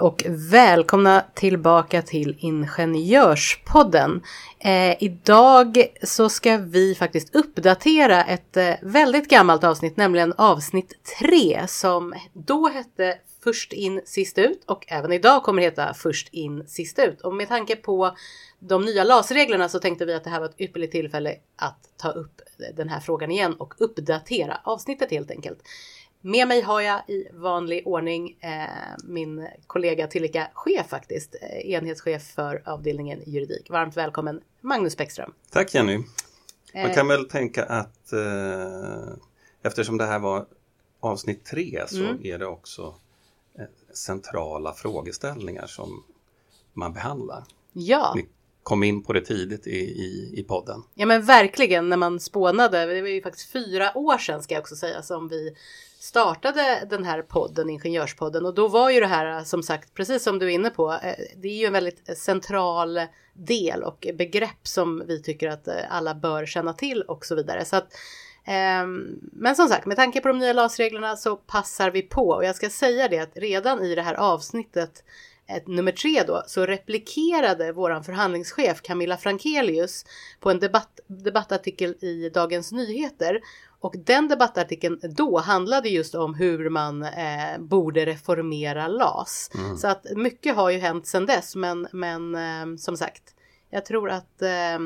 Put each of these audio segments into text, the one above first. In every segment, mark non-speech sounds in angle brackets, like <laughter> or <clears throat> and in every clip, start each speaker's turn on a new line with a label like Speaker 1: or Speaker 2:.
Speaker 1: Och välkomna tillbaka till Ingenjörspodden. Eh, idag så ska vi faktiskt uppdatera ett eh, väldigt gammalt avsnitt, nämligen avsnitt 3 som då hette Först in sist ut och även idag kommer heta Först in sist ut. Och med tanke på de nya LAS-reglerna så tänkte vi att det här var ett ypperligt tillfälle att ta upp den här frågan igen och uppdatera avsnittet helt enkelt. Med mig har jag i vanlig ordning eh, min kollega tillika chef faktiskt, eh, enhetschef för avdelningen juridik. Varmt välkommen Magnus Bäckström.
Speaker 2: Tack Jenny. Man kan väl tänka att eh, eftersom det här var avsnitt tre så
Speaker 1: Mm.
Speaker 2: är det också eh, centrala frågeställningar som man behandlar.
Speaker 1: Ja,
Speaker 2: kom in på det tidigt i, i, i podden.
Speaker 1: ja men verkligen när man spånade. Det var ju faktiskt fyra år sedan ska jag också säga som vi startade den här podden, Ingenjörspodden. Och då var ju det här som sagt, precis som du är inne på, eh, det är ju en väldigt central del och begrepp som vi tycker att eh, alla bör känna till och så vidare. Så att, ehm, men som sagt, med tanke på de nya LAS-reglerna så passar vi på. Och jag ska säga det att redan i det här avsnittet nummer tre då, så replikerade våran förhandlingschef Camilla Frankelius på en debatt, debattartikel i Dagens Nyheter. Och den debattartikeln då handlade just om hur man eh, borde reformera LAS. Så att mycket har ju hänt sedan dess, men, men eh, som sagt, jag tror att eh,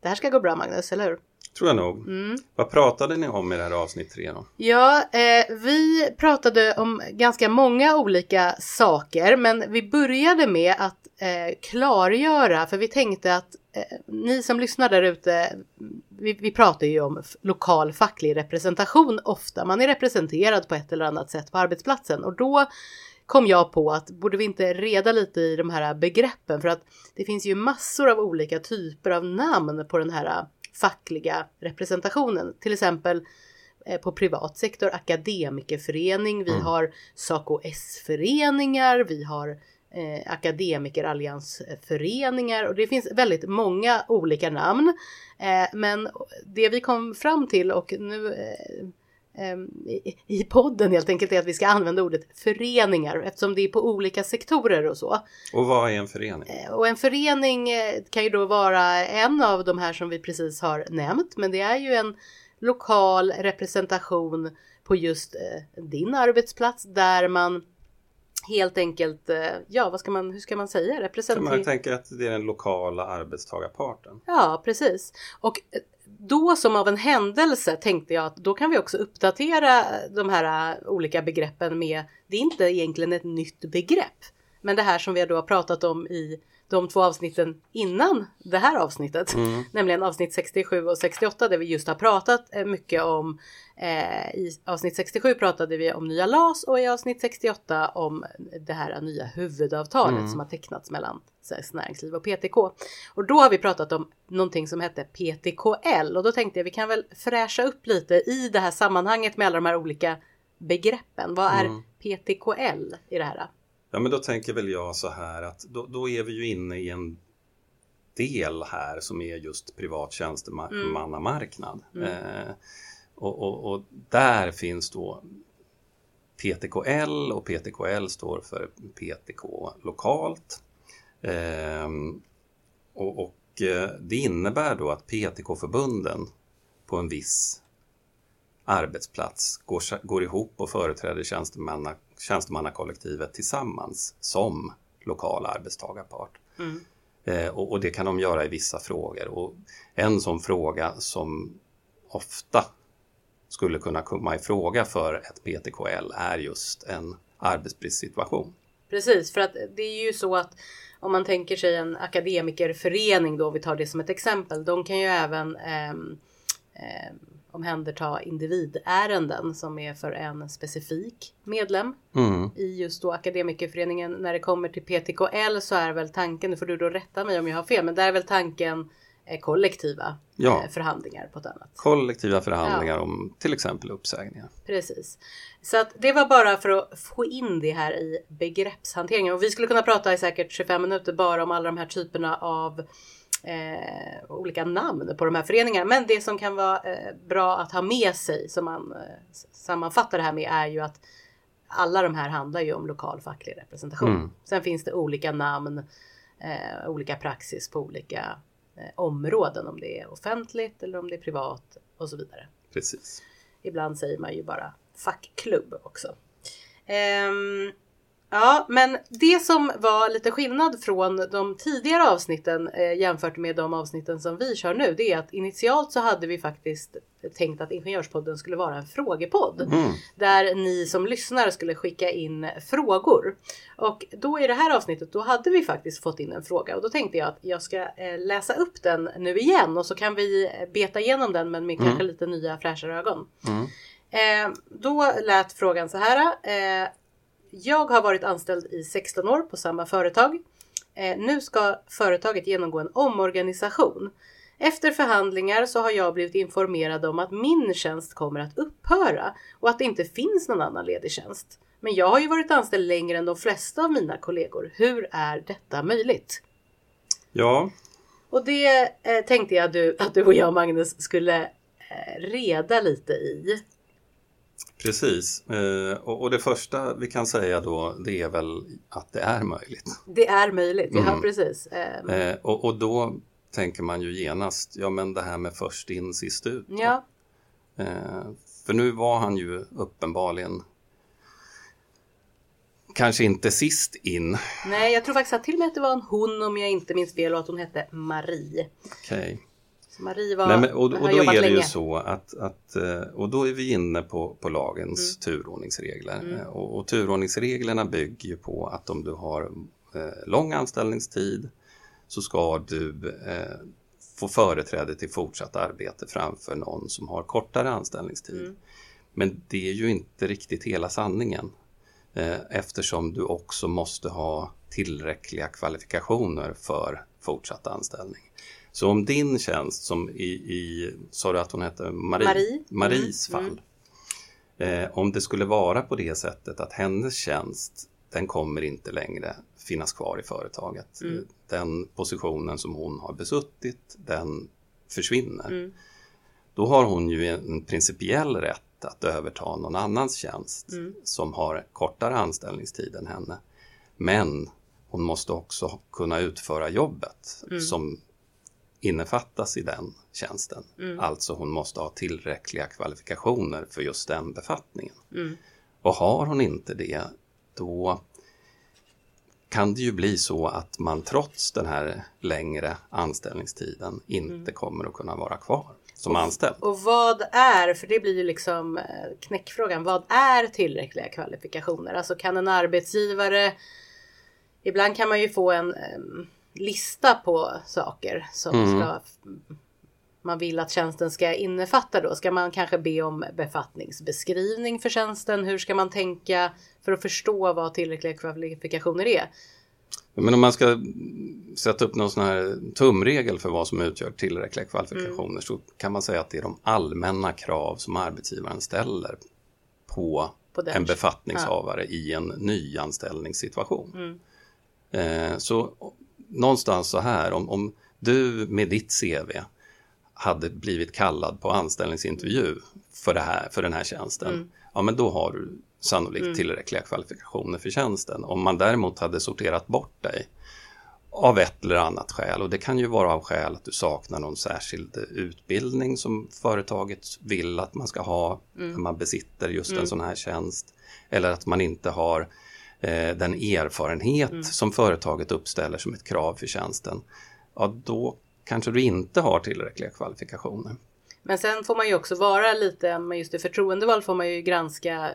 Speaker 1: det här ska gå bra Magnus, eller hur?
Speaker 2: Tror jag nog.
Speaker 1: Mm.
Speaker 2: Vad pratade ni om i det här avsnitt tre då?
Speaker 1: Ja, eh, vi pratade om ganska många olika saker, men vi började med att eh, klargöra, för vi tänkte att eh, ni som lyssnar där ute, vi, vi pratar ju om lokal facklig representation ofta. Man är representerad på ett eller annat sätt på arbetsplatsen och då kom jag på att borde vi inte reda lite i de här begreppen för att det finns ju massor av olika typer av namn på den här fackliga representationen. Till exempel eh, på privat sektor, akademikerförening, vi har SACO-S-föreningar, vi har eh, akademikeralliansföreningar och det finns väldigt många olika namn. Eh, men det vi kom fram till och nu eh, i, i podden helt enkelt är att vi ska använda ordet föreningar eftersom det är på olika sektorer och så.
Speaker 2: Och vad är en förening?
Speaker 1: Eh, Och en förening eh, kan ju då vara en av de här som vi precis har nämnt, men det är ju en lokal representation på just eh, din arbetsplats där man helt enkelt, ja vad ska man, hur ska man säga, representera?
Speaker 2: man tänker att det är den lokala arbetstagarparten.
Speaker 1: Ja, precis. Och då som av en händelse tänkte jag att då kan vi också uppdatera de här eh, olika begreppen med, det är inte egentligen ett nytt begrepp, men det här som vi då har pratat om i de två avsnitten innan det här avsnittet, <laughs> nämligen avsnitt 67 och 68 där vi just har pratat eh, mycket om eh, i avsnitt 67 pratade vi om nya LAS och i avsnitt 68 om det här nya huvudavtalet som har tecknats mellan Svenskt Näringsliv och PTK. Och då har vi pratat om någonting som hette PTKL och då tänkte jag vi kan väl fräscha upp lite i det här sammanhanget med alla de här olika begreppen. Vad är PTKL i det här?
Speaker 2: Ja, men då tänker väl jag så här att då, då är vi ju inne i en del här som är just privat tjänstemannamarknad. Eh, och, och, och där finns då PTKL och PTKL står för PTK lokalt. Ehm, och, och eh, det innebär då att PTK-förbunden på en viss arbetsplats går, går ihop och företräder tjänstemanna, tjänstemannakollektivet tillsammans som lokal arbetstagarpart. Eh, och, och det kan de göra i vissa frågor. Och en sån fråga som ofta skulle kunna komma i fråga för ett PTKL är just en arbetsbristsituation.
Speaker 1: Precis, för att det är ju så att om man tänker sig en akademikerförening då, vi tar det som ett exempel, de kan ju även ehm, ehm, omhänderta individärenden som är för en specifik medlem
Speaker 2: Mm.
Speaker 1: i just då akademikerföreningen. När det kommer till PTKL så är väl tanken, nu får du då rätta mig om jag har fel, men där är väl tanken eh, kollektiva
Speaker 2: Ja.
Speaker 1: eh, förhandlingar på ett annat.
Speaker 2: Kollektiva förhandlingar
Speaker 1: Ja.
Speaker 2: om till exempel uppsägningar.
Speaker 1: Precis. Så att det var bara för att få in det här i begreppshanteringen. Och vi skulle kunna prata i säkert 25 minuter bara om alla de här typerna av eh, olika namn på de här föreningarna. Men det som kan vara eh, bra att ha med sig som man eh, sammanfattar det här med är ju att alla de här handlar ju om lokal facklig representation.
Speaker 2: Mm.
Speaker 1: Sen finns det olika namn, eh, olika praxis på olika eh, områden. Om det är offentligt eller om det är privat och så vidare.
Speaker 2: Precis.
Speaker 1: Ibland säger man ju bara fackklubb också. Ehm, ja, men det som var lite skillnad från de tidigare avsnitten eh, jämfört med de avsnitten som vi kör nu, det är att initialt så hade vi faktiskt tänkt att Ingenjörspodden skulle vara en frågepodd.
Speaker 2: Mm.
Speaker 1: Där ni som lyssnar skulle skicka in frågor. Och då i det här avsnittet då hade vi faktiskt fått in en fråga och då tänkte jag att jag ska eh, läsa upp den nu igen och så kan vi eh, beta igenom den men med kanske lite nya fräschare ögon.
Speaker 2: Mm.
Speaker 1: Eh, då lät frågan så här. Eh, jag har varit anställd i 16 år på samma företag. Eh, nu ska företaget genomgå en omorganisation. Efter förhandlingar så har jag blivit informerad om att min tjänst kommer att upphöra och att det inte finns någon annan ledig tjänst. Men jag har ju varit anställd längre än de flesta av mina kollegor. Hur är detta möjligt?
Speaker 2: Ja,
Speaker 1: Och det eh, tänkte jag du, att du och jag Magnus skulle eh, reda lite i.
Speaker 2: precis. Eh, och, det första vi kan säga då det är väl att det är möjligt.
Speaker 1: Det är möjligt, ja
Speaker 2: Mm.
Speaker 1: precis. Eh,
Speaker 2: Eh, och, och då tänker man ju genast, ja men det här med först in sist ut.
Speaker 1: ja,
Speaker 2: för nu var han ju uppenbarligen kanske inte sist in.
Speaker 1: nej jag tror faktiskt att till och med att det var en hon om jag inte minns fel och att hon hette Marie.
Speaker 2: Okej.
Speaker 1: Marie var,
Speaker 2: Nej, men, och,
Speaker 1: har
Speaker 2: och då är det
Speaker 1: länge.
Speaker 2: ju så att, att eh, och då är vi inne på, på lagens turordningsregler.
Speaker 1: Mm.
Speaker 2: Eh, Och, och turordningsreglerna bygger ju på att om du har eh, lång anställningstid så ska du eh, få företräde till fortsatt arbete framför någon som har kortare anställningstid.
Speaker 1: Mm.
Speaker 2: Men det är ju inte riktigt hela sanningen eh, eftersom du också måste ha tillräckliga kvalifikationer för fortsatt anställning. Så om din tjänst som i, i sa du att hon hette Marie,
Speaker 1: Marie.
Speaker 2: Maries
Speaker 1: Mm,
Speaker 2: fall. Eh, om det skulle vara på det sättet att hennes tjänst den kommer inte längre finnas kvar i företaget.
Speaker 1: Mm.
Speaker 2: Den positionen som hon har besuttit den försvinner.
Speaker 1: Mm.
Speaker 2: Då har hon ju en principiell rätt att överta någon annans tjänst
Speaker 1: Mm.
Speaker 2: som har kortare anställningstid än henne. Men hon måste också kunna utföra jobbet
Speaker 1: Mm.
Speaker 2: som innefattas i den tjänsten.
Speaker 1: Mm.
Speaker 2: Alltså hon måste ha tillräckliga kvalifikationer för just den befattningen.
Speaker 1: Mm.
Speaker 2: Och har hon inte det, då kan det ju bli så att man trots den här längre anställningstiden inte
Speaker 1: Mm.
Speaker 2: kommer att kunna vara kvar som anställd.
Speaker 1: Och vad är, för det blir ju liksom eh, knäckfrågan, vad är tillräckliga kvalifikationer? Alltså kan en arbetsgivare, ibland kan man ju få en em, lista på saker som
Speaker 2: Mm.
Speaker 1: ska man vill att tjänsten ska innefatta då. Ska man kanske be om befattningsbeskrivning för tjänsten? Hur ska man tänka för att förstå vad tillräckliga kvalifikationer är?
Speaker 2: Men om man ska sätta upp någon sån här tumregel för vad som utgör tillräckliga kvalifikationer
Speaker 1: Mm.
Speaker 2: så kan man säga att det är de allmänna krav som arbetsgivaren ställer på,
Speaker 1: På
Speaker 2: en befattningshavare i en nyanställningssituation.
Speaker 1: Mm.
Speaker 2: Eh, så någonstans så här, om, om du med ditt CV hade blivit kallad på anställningsintervju för, det här, för den här tjänsten,
Speaker 1: Mm.
Speaker 2: ja men då har du sannolikt tillräckliga kvalifikationer för tjänsten. Om man däremot hade sorterat bort dig av ett eller annat skäl och det kan ju vara av skäl att du saknar någon särskild utbildning som företaget vill att man ska ha när man besitter just en sån här tjänst eller att man inte har den erfarenhet som företaget uppställer som ett krav för tjänsten. Ja, då kanske du inte har tillräckliga kvalifikationer.
Speaker 1: Men sen får man ju också vara lite, men just i förtroendeval får man ju granska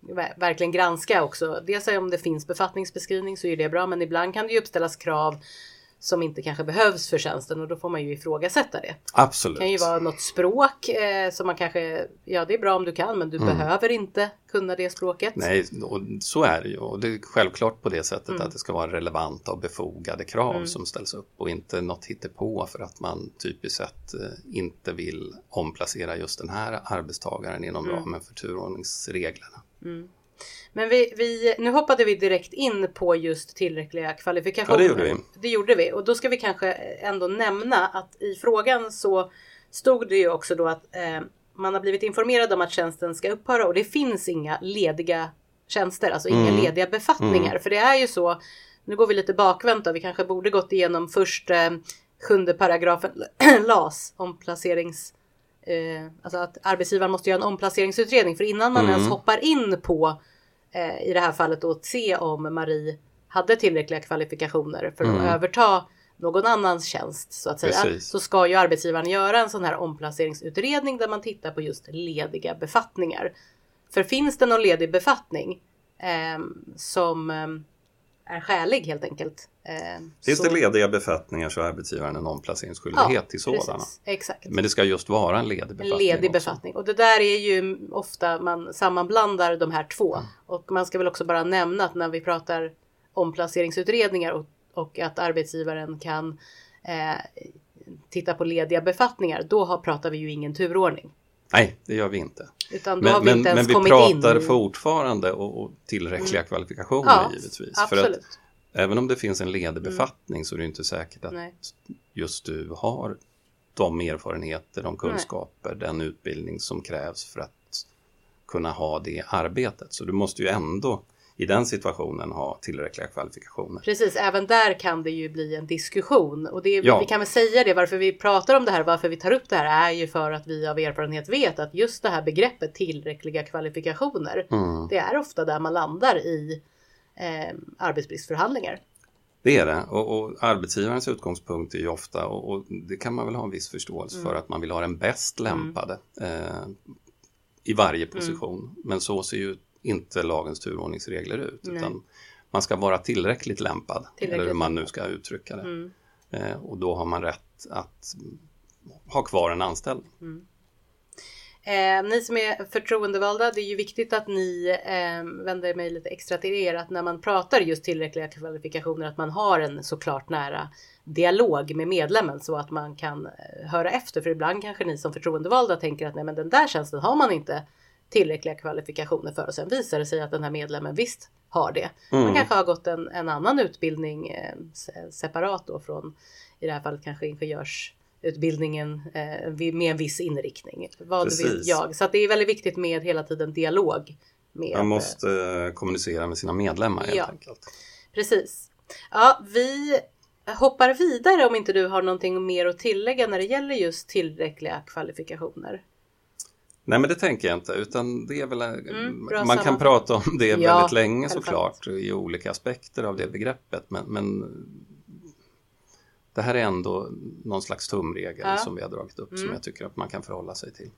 Speaker 1: ver- verkligen granska också. Dels om det finns befattningsbeskrivning så är det bra, men ibland kan det ju uppställas krav som inte kanske behövs för tjänsten och då får man ju ifrågasätta det.
Speaker 2: Absolut.
Speaker 1: Det kan ju vara något språk eh, som man kanske, ja det är bra om du kan men du behöver inte kunna det språket.
Speaker 2: Mm. Nej, och så är det ju. Och det är självklart på det sättet
Speaker 1: Mm.
Speaker 2: att det ska vara relevanta och befogade krav som ställs upp och inte något hittepå för att man typiskt sett eh, inte vill omplacera just den här arbetstagaren inom
Speaker 1: Mm.
Speaker 2: ramen för turordningsreglerna.
Speaker 1: Men vi, vi, nu hoppade vi direkt in på just tillräckliga kvalifikationer.
Speaker 2: Ja, det gjorde vi.
Speaker 1: Det gjorde vi och då ska vi kanske ändå nämna att i frågan så stod det ju också då att eh, man har blivit informerad om att tjänsten ska upphöra och det finns inga lediga tjänster, alltså inga
Speaker 2: Mm.
Speaker 1: lediga befattningar. För det är ju så, nu går vi lite bakvänt då, vi kanske borde gått igenom först eh, sjunde paragrafen <clears throat> LAS, omplacerings... Eh, alltså att arbetsgivaren måste göra en omplaceringsutredning för innan man
Speaker 2: Mm.
Speaker 1: ens hoppar in på eh, i det här fallet att se om Marie hade tillräckliga kvalifikationer för att
Speaker 2: Mm.
Speaker 1: överta någon annans tjänst så att säga.
Speaker 2: Precis.
Speaker 1: Så ska ju arbetsgivaren göra en sån här omplaceringsutredning där man tittar på just lediga befattningar. För finns det någon ledig befattning ehm, som ehm, är skälig helt enkelt. ehm,
Speaker 2: Finns
Speaker 1: så-
Speaker 2: det lediga befattningar så har arbetsgivaren en omplaceringsskyldighet till sådana.
Speaker 1: precis, exakt.
Speaker 2: Men det ska just vara en ledig
Speaker 1: En
Speaker 2: befattning.
Speaker 1: ledig
Speaker 2: också.
Speaker 1: befattning. Och det där är ju ofta man sammanblandar de här två.
Speaker 2: Mm.
Speaker 1: Och man ska väl också bara nämna att när vi pratar omplaceringsutredningar och, och att arbetsgivaren kan eh, titta på lediga befattningar. Då har, pratar vi ju ingen turordning.
Speaker 2: Nej, det gör vi inte.
Speaker 1: Utan då har
Speaker 2: Men,
Speaker 1: vi
Speaker 2: men,
Speaker 1: inte ens
Speaker 2: men vi pratar
Speaker 1: in.
Speaker 2: fortfarande och, och tillräckliga kvalifikationer
Speaker 1: Ja,
Speaker 2: givetvis. För
Speaker 1: absolut.
Speaker 2: att även om det finns en ledig befattning så är det inte säkert att
Speaker 1: Nej.
Speaker 2: just du har de erfarenheter, de kunskaper, den utbildning som krävs för att kunna ha det arbetet. Så du måste ju ändå i den situationen ha tillräckliga kvalifikationer.
Speaker 1: Precis, även där kan det ju bli en diskussion. Och det,
Speaker 2: Ja.
Speaker 1: vi kan väl säga det, varför vi pratar om det här, varför vi tar upp det här är ju för att vi av erfarenhet vet att just det här begreppet tillräckliga kvalifikationer,
Speaker 2: Mm.
Speaker 1: det är ofta där man landar i eh, arbetsbristförhandlingar.
Speaker 2: Det är det och, och arbetsgivarens utgångspunkt är ju ofta och, och det kan man väl ha en viss förståelse
Speaker 1: Mm.
Speaker 2: för att man vill ha den bäst lämpade eh, i varje position. Men så ser ju inte lagens turordningsregler ut
Speaker 1: Nej.
Speaker 2: utan man ska vara tillräckligt lämpad
Speaker 1: Tillräckligt
Speaker 2: eller hur man nu ska uttrycka det.
Speaker 1: Mm.
Speaker 2: Eh, och då har man rätt att ha kvar en anställning.
Speaker 1: Eh, ni som är förtroendevalda, det är ju viktigt att ni eh, vänder mig lite extra till er att när man pratar just tillräckliga kvalifikationer att man har en såklart nära dialog med medlemmen så att man kan eh, höra efter. För ibland kanske ni som förtroendevalda tänker att nej men den där tjänsten har man inte tillräckliga kvalifikationer för och sen visar det sig att den här medlemmen visst har det. Man
Speaker 2: Mm.
Speaker 1: kanske har gått en, en annan utbildning eh, se- separat då från i det här fallet kanske ingenjörsutbildningen eh, med en viss inriktning. Vad vet
Speaker 2: Precis.
Speaker 1: jag? Så det är väldigt viktigt med hela tiden dialog. Med,
Speaker 2: Man måste eh, kommunicera med sina medlemmar helt
Speaker 1: Ja.
Speaker 2: enkelt.
Speaker 1: Precis. Ja, vi hoppar vidare om inte du har någonting mer att tillägga när det gäller just tillräckliga kvalifikationer.
Speaker 2: Nej men det tänker jag inte utan det är väl,
Speaker 1: Mm,
Speaker 2: man kan prata om det
Speaker 1: Ja,
Speaker 2: väldigt länge såklart i olika aspekter av det begreppet men, men det här är ändå någon slags tumregel
Speaker 1: Ja.
Speaker 2: som vi har dragit upp som
Speaker 1: Mm.
Speaker 2: jag tycker att man kan förhålla sig till.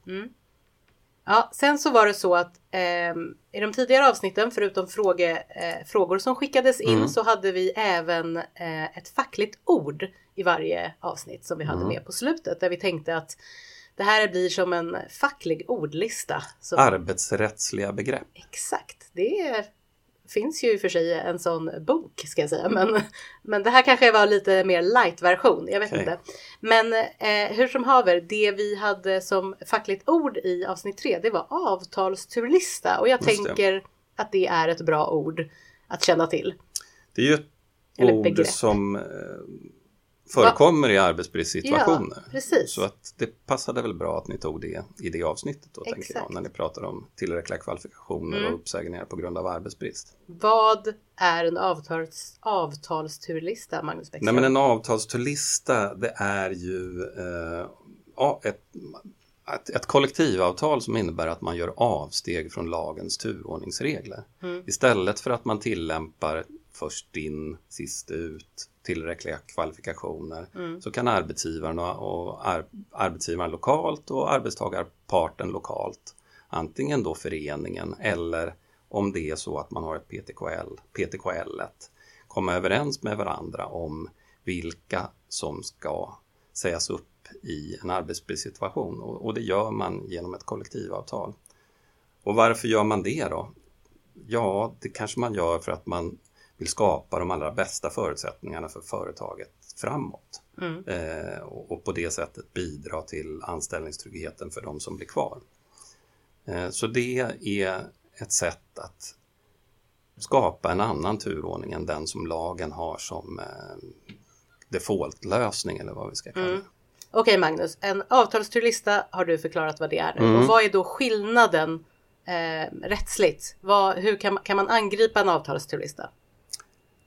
Speaker 1: Ja, sen så var det så att ehm, i de tidigare avsnitten, förutom fråge, eh, frågor som skickades in,
Speaker 2: Mm.
Speaker 1: så hade vi även eh, ett fackligt ord i varje avsnitt som vi hade
Speaker 2: Mm.
Speaker 1: med på slutet, där vi tänkte att det här blir som en facklig ordlista. Så,
Speaker 2: Arbetsrättsliga begrepp.
Speaker 1: Exakt, det är, finns ju i och för sig en sån bok ska jag säga, men, men det här kanske var lite mer light-version, jag vet
Speaker 2: Okej.
Speaker 1: inte. Men eh, hur som haver, det vi hade som fackligt ord i avsnitt tre, det var avtalsturlista och jag
Speaker 2: Just det.
Speaker 1: tänker att det är ett bra ord att känna till.
Speaker 2: Det är ju ett
Speaker 1: Eller
Speaker 2: ord
Speaker 1: begrepp.
Speaker 2: som förekommer i arbetsbristsituationer.
Speaker 1: Ja, precis.
Speaker 2: Så att det passade väl bra att ni tog det i det avsnittet då, tänker
Speaker 1: Exakt.
Speaker 2: jag, när ni pratar om tillräckliga kvalifikationer
Speaker 1: Mm.
Speaker 2: och uppsägningar på grund av arbetsbrist.
Speaker 1: Vad är en avtals, avtalsturlista, Magnus Bäckström?
Speaker 2: Nej men en avtalsturlista det är ju eh, ja, ett, ett, ett kollektivavtal som innebär att man gör avsteg från lagens turordningsregler.
Speaker 1: Mm.
Speaker 2: Istället för att man tillämpar först in, sist ut, tillräckliga kvalifikationer
Speaker 1: Mm.
Speaker 2: så kan arbetsgivaren och, ar, arbetsgivaren lokalt och arbetstagarparten lokalt antingen då föreningen eller om det är så att man har ett PTKL, PTKL komma överens med varandra om vilka som ska sägas upp i en arbetsbristsituation och, och det gör man genom ett kollektivavtal. Och varför gör man det då? Ja, det kanske man gör för att man vill skapa de allra bästa förutsättningarna för företaget framåt.
Speaker 1: Mm.
Speaker 2: Eh, och, och, på det sättet bidra till anställningstryggheten för de som blir kvar. Eh, så det är ett sätt att skapa en annan turordning än den som lagen har som eh, defaultlösning eller vad vi ska kalla det. Mm.
Speaker 1: Okej okay, Magnus, en avtalsturlista har du förklarat vad det är nu. Mm. Och vad är då skillnaden eh, rättsligt? Vad, hur kan, kan man angripa en avtalsturlista?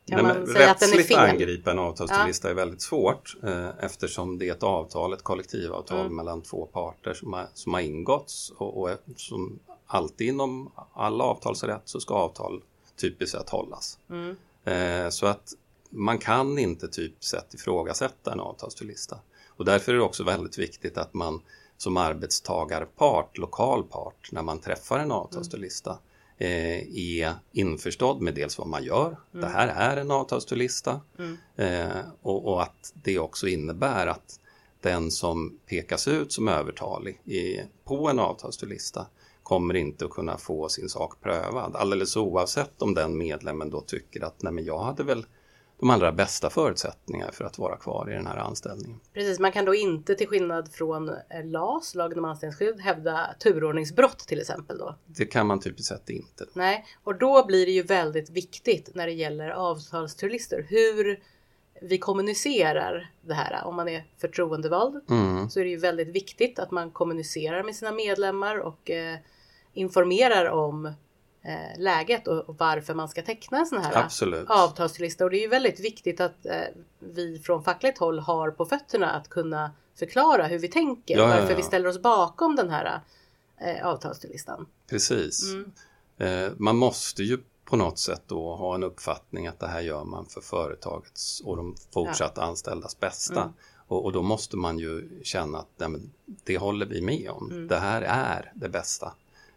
Speaker 2: Kan Nej, man säga att den är fel? angripa en avtalsturlista ja. är väldigt svårt eh, eftersom det är ett avtal, ett kollektivavtal mm. mellan två parter som har, som har ingåtts och, och som alltid inom all avtalsrätt så ska avtal typiskt sett hållas. Mm. Eh, så att man kan inte typiskt sett ifrågasätta en avtalsturlista. Och därför är det också väldigt viktigt att man som arbetstagarpart, lokal part, när man träffar en avtalsturlista eh, är införstådd med dels vad man gör. Mm. Det här är en avtalsturlista mm. eh, och, och, att det också innebär att den som pekas ut som övertalig i, på en avtalsturlista kommer inte att kunna få sin sak prövad alldeles oavsett om den medlemmen då tycker att nej men jag hade väl de allra bästa förutsättningar för att vara kvar i den här anställningen.
Speaker 1: Precis, man kan då inte till skillnad från eh, LAS, lagen om anställningsskydd, hävda turordningsbrott till exempel då?
Speaker 2: Det kan man typiskt sett inte.
Speaker 1: Nej, och då blir det ju väldigt viktigt när det gäller avtalsturlistor hur vi kommunicerar det här. Om man är förtroendevald mm. så är det ju väldigt viktigt att man kommunicerar med sina medlemmar och eh, informerar om eh, läget och, och, varför man ska teckna en sån här
Speaker 2: Absolut.
Speaker 1: avtalslista. Och det är ju väldigt viktigt att eh, vi från fackligt håll har på fötterna att kunna förklara hur vi tänker, ja, varför ja, ja. vi ställer oss bakom den här eh, avtalslistan.
Speaker 2: Precis. Mm. Eh, man måste ju på något sätt då ha en uppfattning att det här gör man för företagets och de fortsatta anställdas bästa. Mm. Och, och, då måste man ju känna att nej, det håller vi med om. Mm. Det här är det bästa.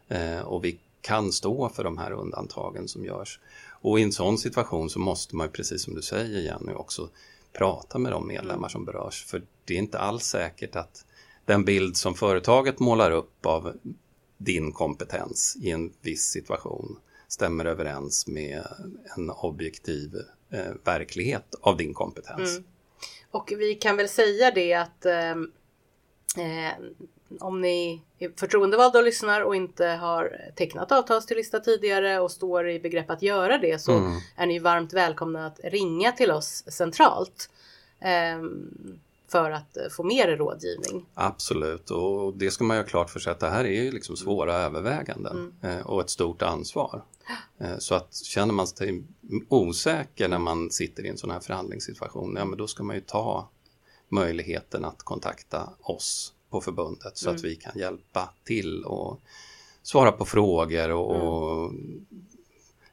Speaker 2: Eh, och vi kan stå för de här undantagen som görs. Och i en sån situation så måste man, precis som du säger Jenny, också prata med de medlemmar som berörs. För det är inte alls säkert att den bild som företaget målar upp av din kompetens i en viss situation stämmer överens med en objektiv eh, verklighet av din kompetens. Mm.
Speaker 1: Och vi kan väl säga det att eh, eh om ni är förtroendevalda och lyssnar och inte har tecknat avtalsturlista tidigare och står i begrepp att göra det så mm. är ni varmt välkomna att ringa till oss centralt. Eh, för att få mer rådgivning.
Speaker 2: Absolut och det ska man ju ha klart för sig att det här är ju liksom svåra överväganden mm. och ett stort ansvar. Eh, så att känner man sig osäker när man sitter i en sån här förhandlingssituation, ja men då ska man ju ta möjligheten att kontakta oss på förbundet så mm. att vi kan hjälpa till och svara på frågor och, mm. och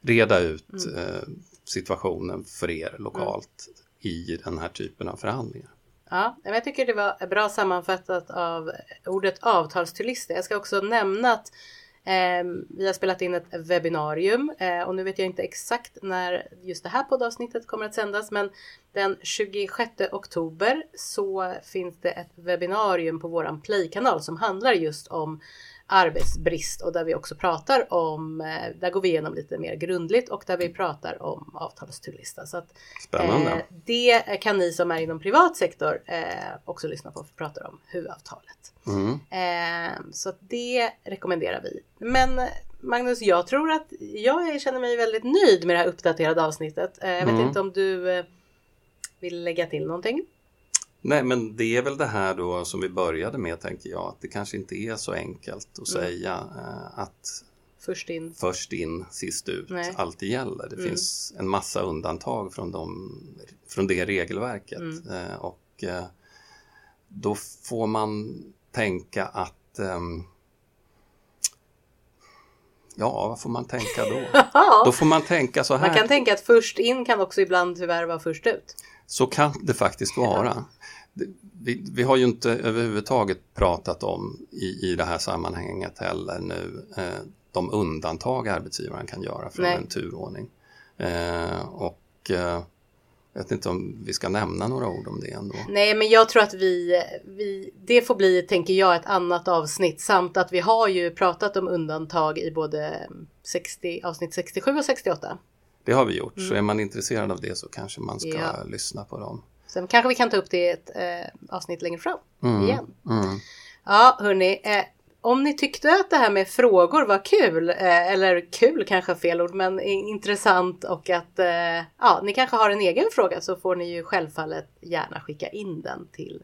Speaker 2: reda ut mm. eh, situationen för er lokalt i den här typen av förhandlingar.
Speaker 1: Ja, jag tycker det var bra sammanfattat av ordet avtalsturlista. Jag ska också nämna att Ehm, vi har spelat in ett webbinarium eh, och nu vet jag inte exakt när just det här poddavsnittet kommer att sändas men den 26 oktober så finns det ett webbinarium på våran Play-kanal som handlar just om arbetsbrist och där vi också pratar om, eh, där går vi igenom lite mer grundligt och där vi pratar om avtalsturlista. Så att,
Speaker 2: Spännande. Eh,
Speaker 1: det kan ni som är inom privat sektor eh, också lyssna på, för vi pratar om huvudavtalet. Mm. Eh, så det rekommenderar vi. Men Magnus, jag tror att jag känner mig väldigt nöjd med det här uppdaterade avsnittet. Eh, jag vet mm. inte om du eh, vill lägga till någonting?
Speaker 2: Nej, men det är väl det här då som vi började med, tänker jag, att det kanske inte är så enkelt att mm. säga eh, att
Speaker 1: först in,
Speaker 2: först in sist ut Nej. alltid gäller. Det mm. finns en massa undantag från, de, från det regelverket mm. eh, och eh, då får man tänka att ehm, Ja, vad får man tänka då? <laughs> då får man tänka så här.
Speaker 1: Man kan tänka att först in kan också ibland tyvärr vara först ut.
Speaker 2: Så kan det faktiskt vara. Vi, vi, har ju inte överhuvudtaget pratat om i, i det här sammanhanget heller nu eh, de undantag arbetsgivaren kan göra från Nej. en turordning. Eh, och eh, Jag vet inte om vi ska nämna några ord om det ändå.
Speaker 1: Nej, men jag tror att vi, vi, det får bli, tänker jag, ett annat avsnitt samt att vi har ju pratat om undantag i både 60, avsnitt 67 och 68.
Speaker 2: Det har vi gjort, mm. så är man intresserad av det så kanske man ska
Speaker 1: Ja.
Speaker 2: lyssna på dem.
Speaker 1: Sen kanske vi kan ta upp det i ett eh, avsnitt längre fram
Speaker 2: Mm.
Speaker 1: igen.
Speaker 2: Mm.
Speaker 1: Ja, hörni. Eh, om ni tyckte att det här med frågor var kul, eh, eller kul kanske är fel ord, men intressant och att eh, ja, ni kanske har en egen fråga så får ni ju självfallet gärna skicka in den till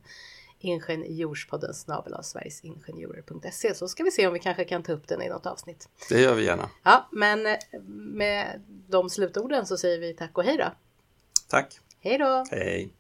Speaker 1: ingenjorspodden snabel sverigesingenjörer.se så ska vi se om vi kanske kan ta upp den i något avsnitt.
Speaker 2: Det gör vi gärna.
Speaker 1: Ja, men eh, med de slutorden så säger vi tack och hej då.
Speaker 2: Tack!
Speaker 1: Hej då!
Speaker 2: Hej!